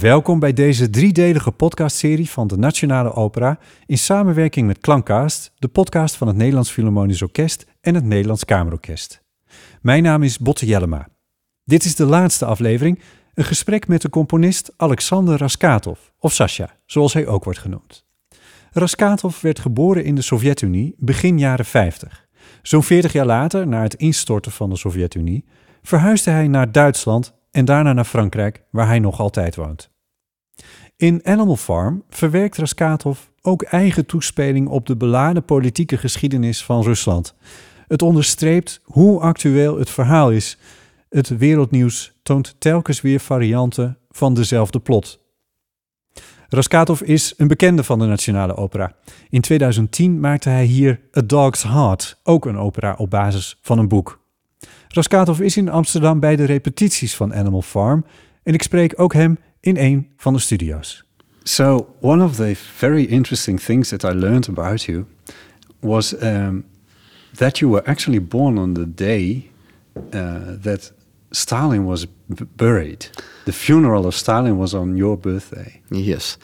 Welkom bij deze driedelige podcastserie van de Nationale Opera in samenwerking met Klankcast, de podcast van het Nederlands Philharmonisch Orkest en het Nederlands Kamerorkest. Mijn naam is Botte Jellema. Dit is de laatste aflevering, een gesprek met de componist Alexander Raskatov, of Sasha, zoals hij ook wordt genoemd. Raskatov werd geboren in de Sovjet-Unie begin jaren 50. Zo'n 40 jaar later, na het instorten van de Sovjet-Unie, verhuisde hij naar Duitsland en daarna naar Frankrijk, waar hij nog altijd woont. In Animal Farm verwerkt Raskatov ook eigen toespeling op de beladen politieke geschiedenis van Rusland. Het onderstreept hoe actueel het verhaal is. Het wereldnieuws toont telkens weer varianten van dezelfde plot. Raskatov is een bekende van de Nationale Opera. In 2010 maakte hij hier A Dog's Heart, ook een opera op basis van een boek. Raskatov is in Amsterdam bij de repetities van Animal Farm en ik spreek ook hem in een van de studio's. So, one of the very interesting things that I learned about you was um, that you were actually born on the day uh, that Stalin was buried. The funeral of Stalin was on your birthday. Yes.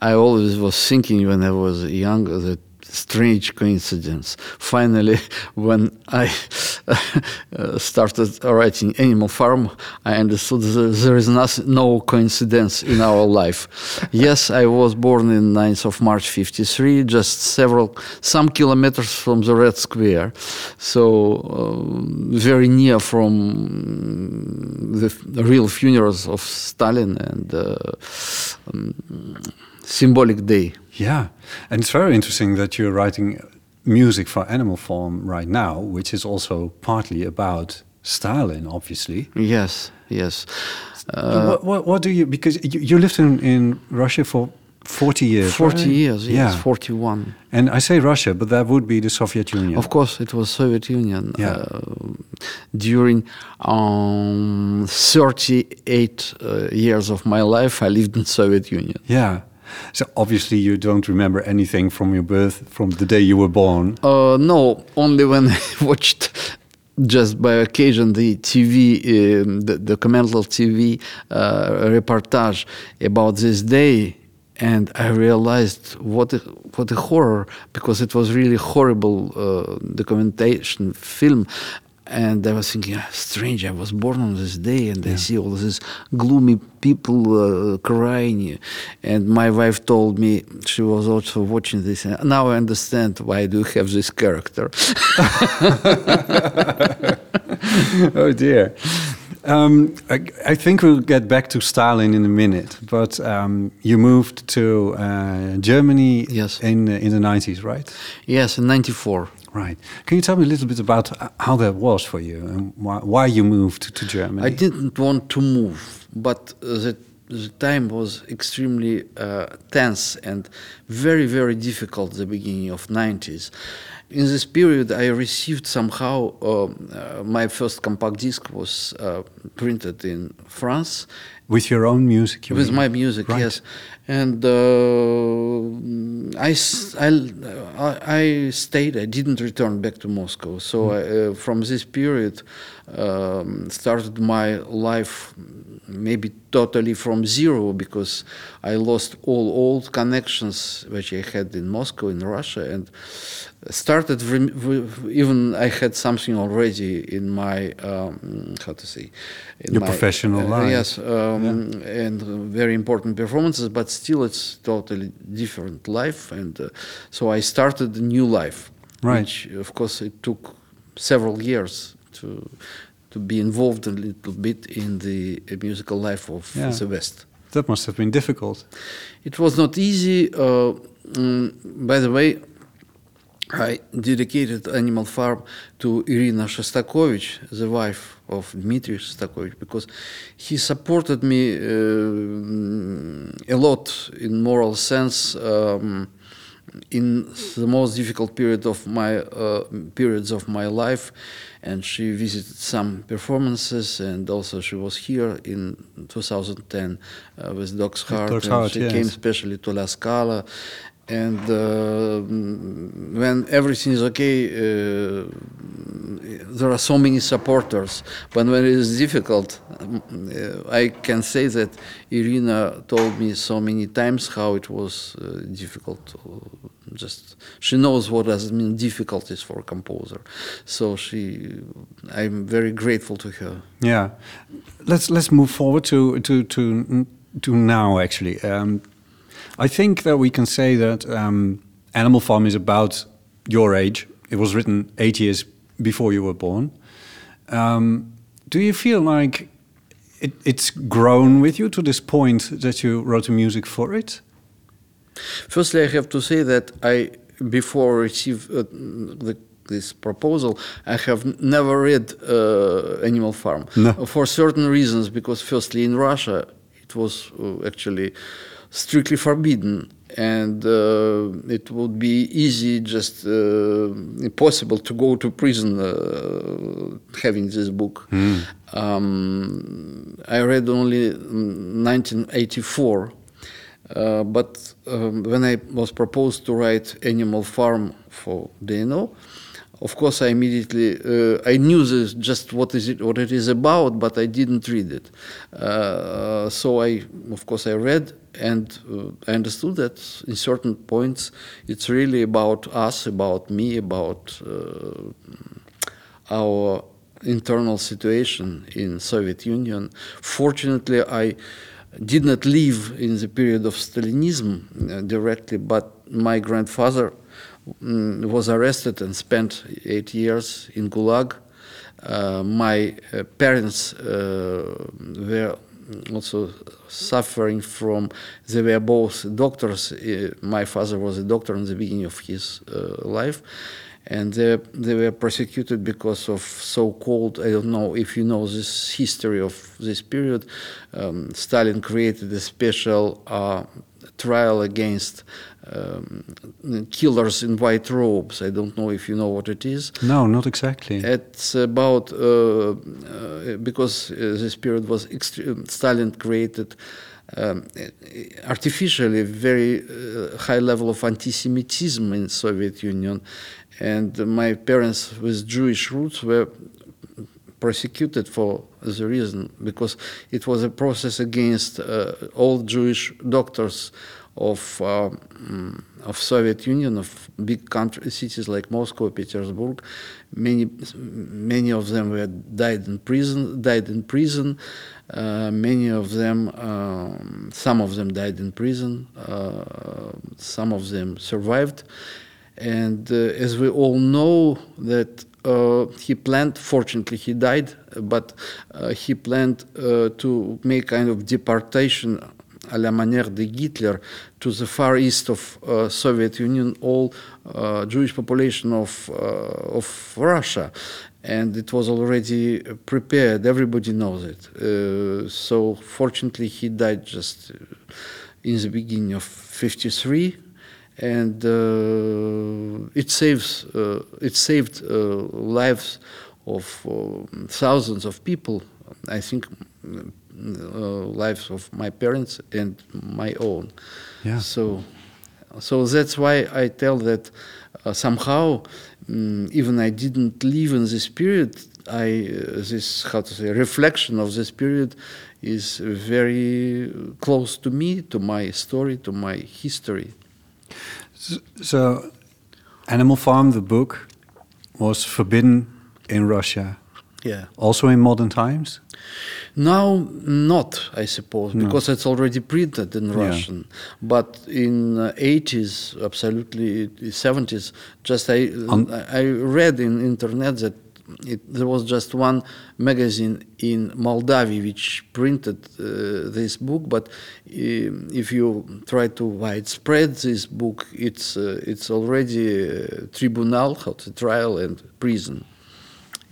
I always was thinking when I was young that strange coincidence. Finally, when I uh, started writing Animal Farm, I understood there is no coincidence in our life. yes, I was born in 9th of March 53, just several, some kilometers from the Red Square. So uh, very near from the, the, real funerals of Stalin and uh, um, symbolic day. Yeah, and it's very interesting that you're writing music for Animal Farm right now, which is also partly about Stalin, obviously. Yes, yes. Uh, what, what, what, do you, because you, you lived in, in Russia for 40 years. 40 right? years, yes, yeah. 41. And I say Russia, but that would be the Soviet Union. Of course, it was Soviet Union. Yeah. Uh, during um, 38 uh, years of my life, I lived in Soviet Union. Yeah. So obviously you don't remember anything from your birth, from the day you were born. Uh, no, only when I watched just by occasion the TV, um, the documental TV uh, reportage about this day, and I realized what a, what a horror because it was really horrible uh, documentation film and I was thinking, ah, strange, I was born on this day, and yeah. I see all these gloomy people uh, crying. And my wife told me she was also watching this. And now I understand why I do have this character. oh dear. Um, I, I, think we'll get back to Stalin in a minute, but um, you moved to uh, Germany yes. in, uh, in the 90s, right? Yes, in 94. Right. Can you tell me a little bit about how that was for you and why, why you moved to Germany? I didn't want to move, but the, the time was extremely uh, tense and very, very difficult the beginning of 90s. In this period, I received somehow uh, uh, my first compact disc was uh, printed in France. With your own music? With mean? my music, right. yes and uh, I, I, I stayed. I didn't return back to Moscow. So mm. I, uh, from this period, um, started my life maybe totally from zero because I lost all old connections which I had in Moscow, in Russia, and started even I had something already in my um, how to say in your my, professional uh, life. Yes, um, yeah. and very important performances, but still it's totally different life, and uh, so I started a new life. Right. Which, of course, it took several years to to be involved a little bit in the musical life of yeah. the West. That must have been difficult. It was not easy. Uh, mm, by the way, I dedicated Animal Farm to Irina Shostakovich, the wife of Dmitry Shostakovich, because he supported me uh, a lot in moral sense um, in the most difficult period of my uh, periods of my life, and she visited some performances, and also she was here in 2010 uh, with Dog's Heart. Dog's Heart she yes. came especially to La Scala, and uh, when everything is okay, uh, there are so many supporters. But when it is difficult, um, uh, I can say that Irina told me so many times how it was uh, difficult. Just she knows what does mean difficulties for a composer. So she, I'm very grateful to her. Yeah, let's let's move forward to to to to now. Actually, um, I think that we can say that um, Animal Farm is about your age. It was written eight years before you were born. Um, do you feel like it, it's grown with you to this point that you wrote the music for it? Firstly, I have to say that I, before receive uh, the, this proposal, I have never read uh, Animal Farm No. for certain reasons. Because firstly, in Russia, it was uh, actually strictly forbidden, and uh, it would be easy, just uh, impossible to go to prison uh, having this book. Um, I read only in 1984. Uh, but um, when I was proposed to write Animal Farm for DNO, of course, I immediately uh, I knew this just what is it what it is about, but I didn't read it. Uh, so I, of course, I read and uh, I understood that in certain points it's really about us, about me, about uh, our internal situation in Soviet Union. Fortunately, I did not live in the period of Stalinism uh, directly, but my grandfather was arrested and spent eight years in Gulag. Uh, my uh, parents uh, were also suffering from, they were both doctors. Uh, my father was a doctor in the beginning of his uh, life and they, they were persecuted because of so-called i don't know if you know this history of this period um, stalin created a special uh, trial against um, killers in white robes. I don't know if you know what it is. No, not exactly. it's about uh, uh, because uh, this period was extre- Stalin created um, artificially very uh, high level of anti-Semitism in Soviet Union, and my parents with Jewish roots were prosecuted for the reason because it was a process against uh, all Jewish doctors of uh, of Soviet Union of big country cities like Moscow, Petersburg. Many many of them were died in prison. Died in prison. Uh, many of them, um, some of them died in prison. Uh, some of them survived. And uh, as we all know, that uh, he planned. Fortunately, he died, but uh, he planned uh, to make kind of deportation à la manière de Hitler to the far east of uh, Soviet Union, all uh, Jewish population of uh, of Russia, and it was already prepared. Everybody knows it. Uh, so fortunately, he died just in the beginning of '53 and uh, it saves uh, it saved uh, lives of uh, thousands of people. I think uh, lives of my parents and my own. Yeah. So, so that's why I tell that uh, somehow, mm, even I didn't live in this period. I uh, this how to say reflection of this period is very close to me, to my story, to my history. So, Animal Farm, the book, was forbidden in Russia, Yeah. also in modern times. Now, not, I suppose, No. because it's already printed in Russian. Yeah. But in uh, 80s, absolutely 70s, just I I I read in internet that it, there was just one magazine in Moldavia which printed uh, this book. But um, if you try to widespread this book, it's uh, it's already a tribunal, how to trial and prison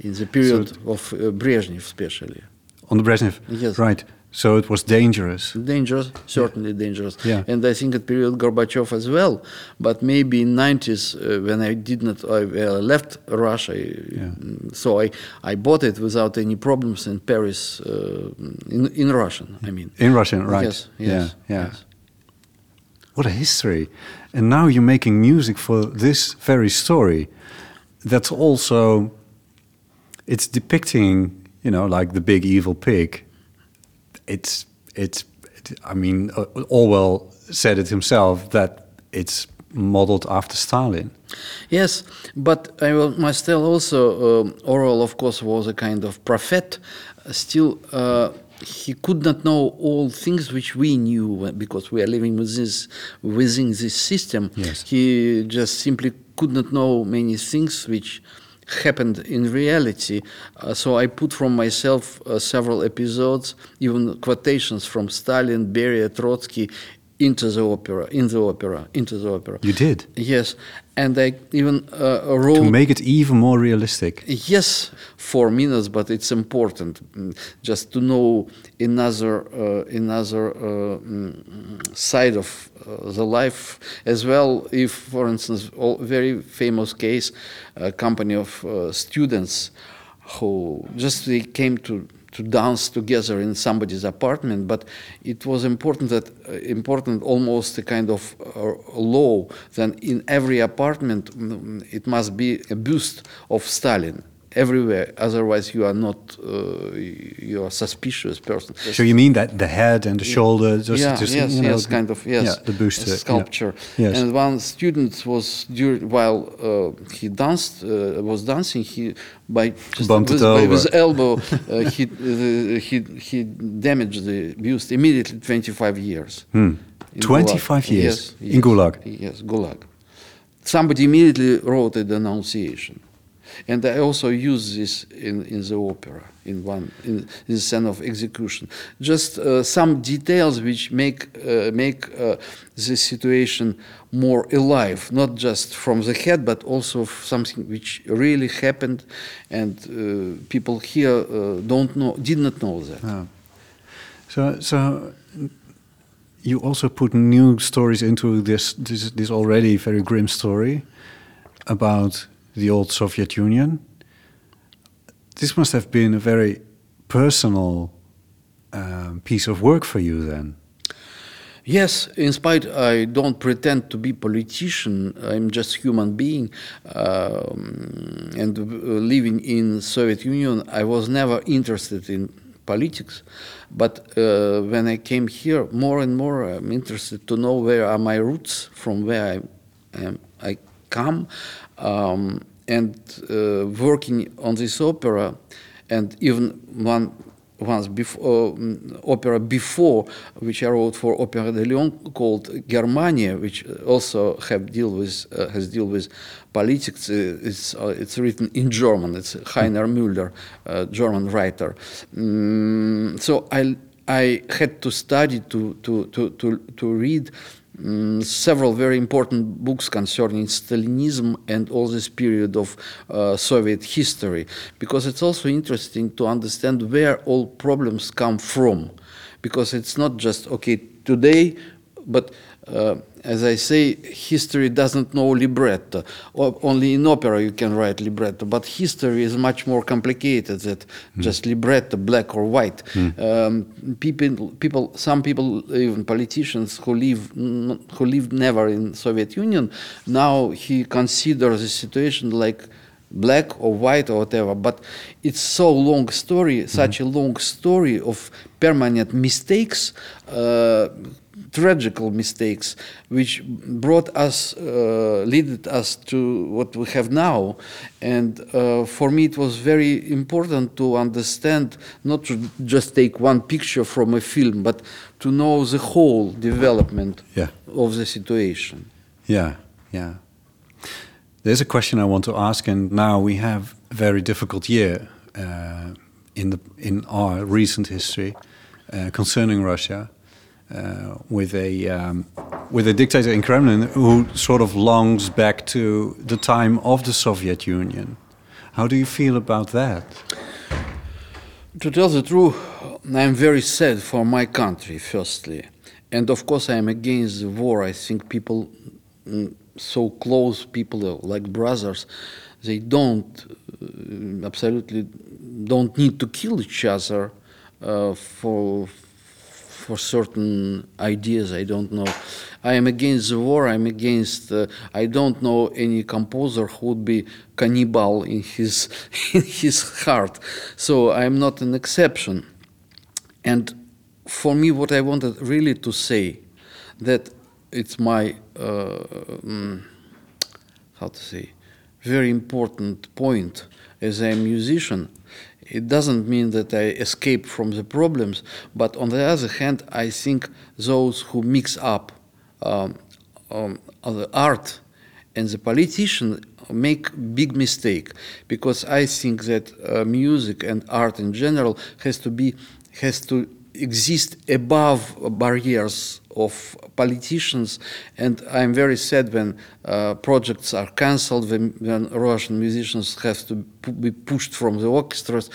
in the period of uh, Brezhnev, especially. On the Brezhnev. Yes. Right. So it was dangerous. dangerous certainly dangerous Yeah. and i think at period gorbachev as well but maybe in 90s uh, when i did not i uh, left russia Yeah. so i i bought it without any problems in paris uh, in in russian i mean In Russian, right? yes yes Yeah. Yeah. yes. What a history. And now you're making music for this very story. That's also it's depicting, you know, like the big evil pig. It's it's. It, I mean, uh, Orwell said it himself that it's modeled after Stalin. Yes, but I will, must tell also, um Orwell, of course, was a kind of prophet. Still, uh, he could not know all things which we knew because we are living with this, within this system. Yes. He just simply could not know many things which happened in reality. Uh, so I put from myself uh, several episodes, even quotations from Stalin, Beria, Trotsky, into the opera, in the opera, into the opera. You did Yes, and I even uh, wrote. to make it even more realistic. Yes, four minutes, but it's important mm, just to know another uh, another uh, mm, side of uh, the life as well. If, for instance, a very famous case, a company of uh, students who just they came to to dance together in somebody's apartment, but it was important that uh, important almost a kind of uh, law that in every apartment mm, it must be a bust of Stalin everywhere. Otherwise, you are not uh, you are suspicious person. So you mean that the head and the shoulder, just, yeah, just yes, you know, yes, kind of, yes. yeah, the boost, a uh, yeah. sculpture. Yes. And one student was during while uh, he danced uh, was dancing. He by just Bumped it with, by his elbow uh, he, uh, he he damaged the bust immediately. Twenty five years. Hmm. 25 Gulag. years Yes, in Gulag. Yes, Gulag. Somebody immediately wrote a denunciation. And I also use this in, in the opera, in one in, in the scene of execution. Just uh, some details which make uh, make uh, the situation more alive, not just from the head, but also something which really happened, and uh, people here uh, don't know, did not know that. Oh. So, so you also put new stories into this, this this already very grim story about the old Soviet Union. This must have been a very personal um, piece of work for you then. Yes, in spite I don't pretend to be politician. I'm just human being, um, and uh, living in Soviet Union, I was never interested in politics. But uh, when I came here, more and more I'm interested to know where are my roots, from where I, am, I come, um, and uh, working on this opera, and even one once before um, opera before which I wrote for Opera de Lyon called Germania, which also have deal with uh, has deal with politics. Uh, it's uh, it's written in German. It's Heiner Müller, uh, German writer. Mm, so I I had to study to to to to, to read. Mm, several very important books concerning Stalinism and all this period of uh, Soviet history, because it's also interesting to understand where all problems come from, because it's not just okay today, but uh, as I say, history doesn't know libretto. O- only in opera you can write libretto, but history is much more complicated than just libretto, black or white. Um, people, people, some people, even politicians who live n- who lived never in Soviet Union, now he considers the situation like black or white or whatever but it's so long story such a long story of permanent mistakes uh, tragical mistakes which brought us uh, led us to what we have now and uh, for me it was very important to understand not to just take one picture from a film but to know the whole development Yeah. of the situation Yeah, yeah. There's a question I want to ask, and now we have a very difficult year uh, in the in our recent history uh, concerning Russia, uh, with a um, with a dictator in Kremlin who sort of longs back to the time of the Soviet Union. How do you feel about that? To tell the truth, I'm very sad for my country, firstly. And of course, I'm against the war. I think people, mm, so close, people uh, like brothers, they don't, uh, absolutely don't need to kill each other uh, for, for certain ideas. I don't know. I am against the war. I'm against. Uh, I don't know any composer who would be cannibal in his in his heart. So I'm not an exception. And for me, what I wanted really to say, that it's my uh, mm, how to say, very important point as a musician. It doesn't mean that I escape from the problems, but on the other hand, I think those who mix up um, um, the art and the politician make big mistake because I think that uh, music and art in general has to be has to exist above barriers of politicians, and I'm very sad when uh, projects are cancelled, when, when, Russian musicians have to be pushed from the orchestras.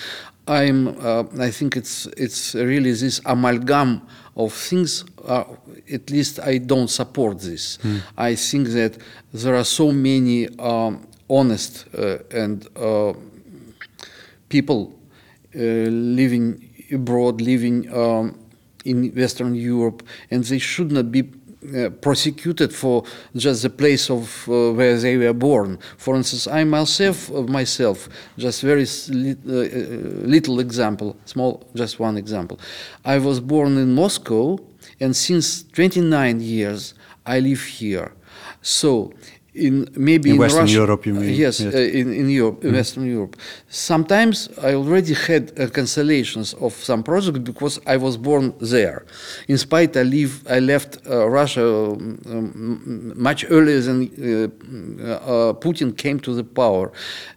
I'm, uh, I think it's, it's really this amalgam of things. Uh, at least I don't support this. Mm. I think that there are so many um, honest uh, and uh, people uh, living abroad, living um, in Western Europe, and they should not be uh, prosecuted for just the place of uh, where they were born. For instance, I myself, uh, myself, just very uh, uh, little example, small, just one example. I was born in Moscow, and since 29 years I live here. So in maybe in, in Western Russia, Europe, you mean? yes, yes. Uh, in in Europe, mm. Western Europe. Sometimes I already had uh, cancellations of some projects because I was born there. In spite, I leave, I left uh, Russia um, um, much earlier than uh, uh, Putin came to the power.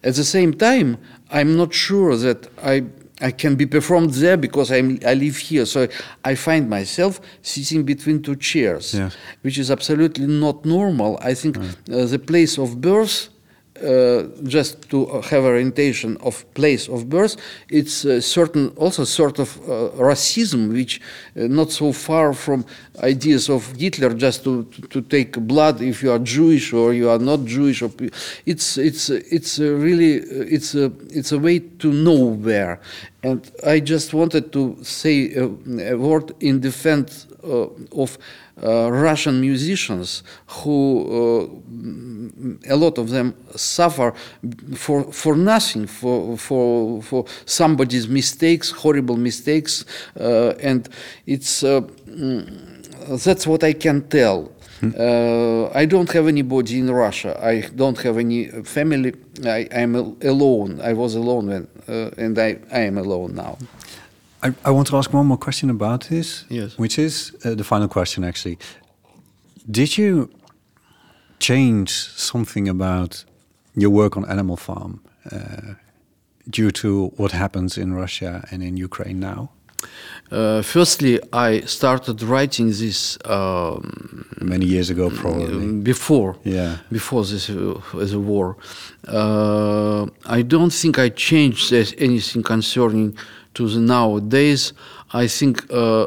At the same time, I'm not sure that I I can be performed there because I'm, I live here. So I find myself sitting between two chairs, yes. which is absolutely not normal. I think uh, the place of birth just to have orientation of place of birth, it's a certain also sort of uh, racism, which uh, not so far from ideas of Hitler, just to, to take blood if you are Jewish or you are not Jewish. Or, it's it's it's really it's a it's a way to nowhere, and I just wanted to say a, a word in defense uh, of uh, Russian musicians who uh, a lot of them suffer for for nothing for for for somebody's mistakes horrible mistakes uh, and it's uh, mm, that's what I can tell uh, I don't have anybody in Russia. I don't have any family. I am alone. I was alone when, uh, and I, I am alone now. I, I want to ask one more question about this. Yes. Which is uh, the final question, actually. Did you change something about your work on Animal Farm uh, due to what happens in Russia and in Ukraine now? Uh, firstly, I started writing this um, many years ago, probably before. Yeah, before this uh, the war. Uh, I don't think I changed anything concerning to the nowadays, I think uh,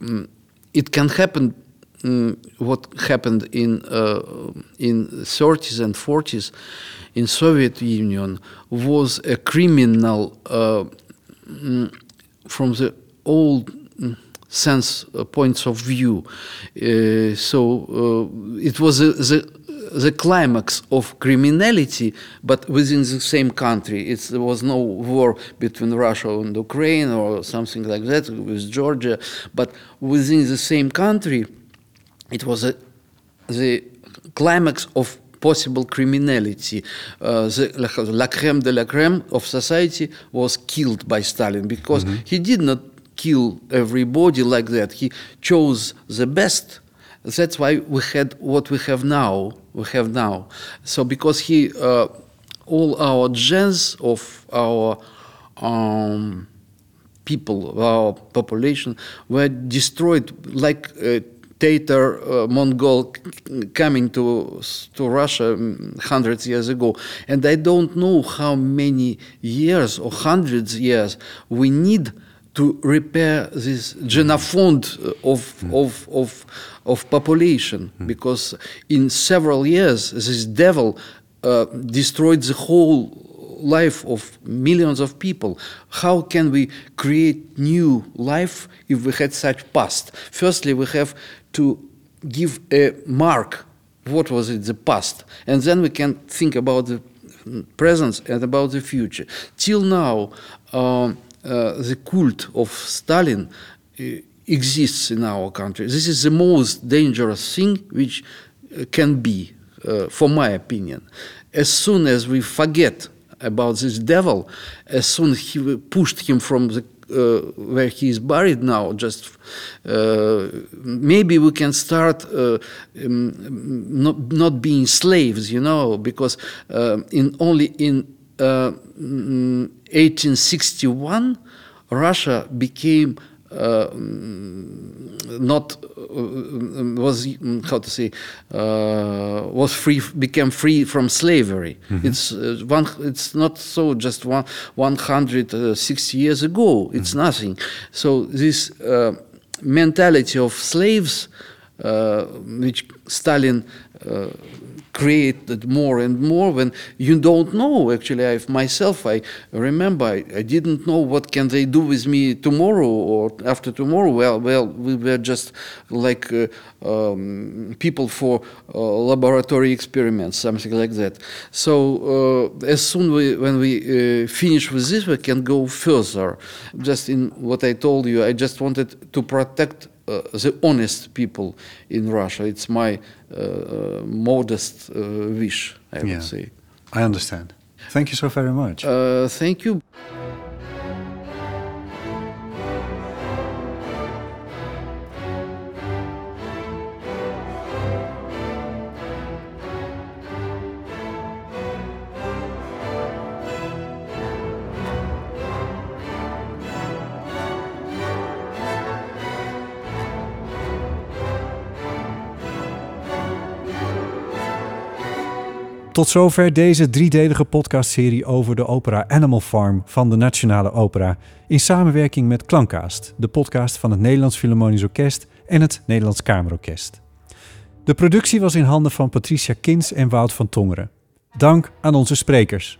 mm, it can happen. Um, what happened in uh, in 30s and 40s in Soviet Union was a criminal uh, mm, from the old mm, sense uh, points of view. Uh, so uh, it was the the climax of criminality, but within the same country. It's, there was no war between Russia and Ukraine or something like that with Georgia, but within the same country, it was a, the climax of possible criminality. Uh, the la creme de la creme of society was killed by Stalin because mm -hmm. he did not kill everybody like that. He chose the best that's why we had what we have now. We have now. So because he, uh, all our genes of our um, people, our population, were destroyed like a Tatar uh, Mongol coming to to Russia um, hundreds years ago, and I don't know how many years or hundreds years we need to repair this genophond of, mm. of, of, of population mm. because in several years this devil uh, destroyed the whole life of millions of people. How can we create new life if we had such past? Firstly, we have to give a mark. What was it the past? And then we can think about the present and about the future. Till now, um, the cult of Stalin uh, exists in our country. This is the most dangerous thing which uh, can be, uh, for my opinion. As soon as we forget about this devil, as soon as he pushed him from the uh, where he is buried now, just uh, maybe we can start uh, um, not, not being slaves, you know, because uh, in only in 1861 Russia became uh, not uh, was how to say uh, was free became free from slavery. Mm-hmm. It's uh, one. It's not so just one one hundred sixty years ago. It's mm-hmm. nothing. So this uh, mentality of slaves, uh, which Stalin created more and more when you don't know actually. I myself I remember I, I, didn't know what can they do with me tomorrow or after tomorrow. Well well we were just like uh, um, people for uh, laboratory experiments something like that. So uh, as soon we, when we uh, finish with this we can go further. Just in what I told you I just wanted to protect the honest people in Russia. It's my uh, uh, modest wish, I yeah, would say. I understand. Thank you so very much. thank you. Tot zover deze driedelige podcastserie over de opera Animal Farm van de Nationale Opera in samenwerking met Klankcast, de podcast van het Nederlands Philharmonisch Orkest en het Nederlands Kamerorkest. De productie was in handen van Patricia Kins en Wout van Tongeren. Dank aan onze sprekers.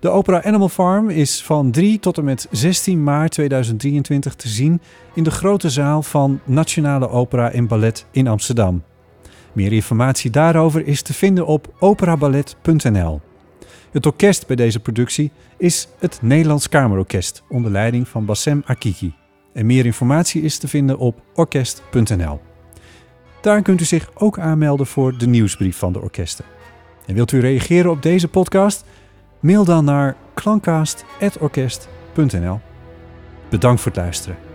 De opera Animal Farm is van 3 tot en met 16 maart 2023 te zien in de grote zaal van Nationale Opera en Ballet in Amsterdam. Meer informatie daarover is te vinden op operaballet.nl. Het orkest bij deze productie is het Nederlands Kamerorkest onder leiding van Bassem Akiki. En meer informatie is te vinden op orkest.nl. Daar kunt u zich ook aanmelden voor de nieuwsbrief van de orkesten. En wilt u reageren op deze podcast? Mail dan naar klankcast.orkest.nl. Bedankt voor het luisteren.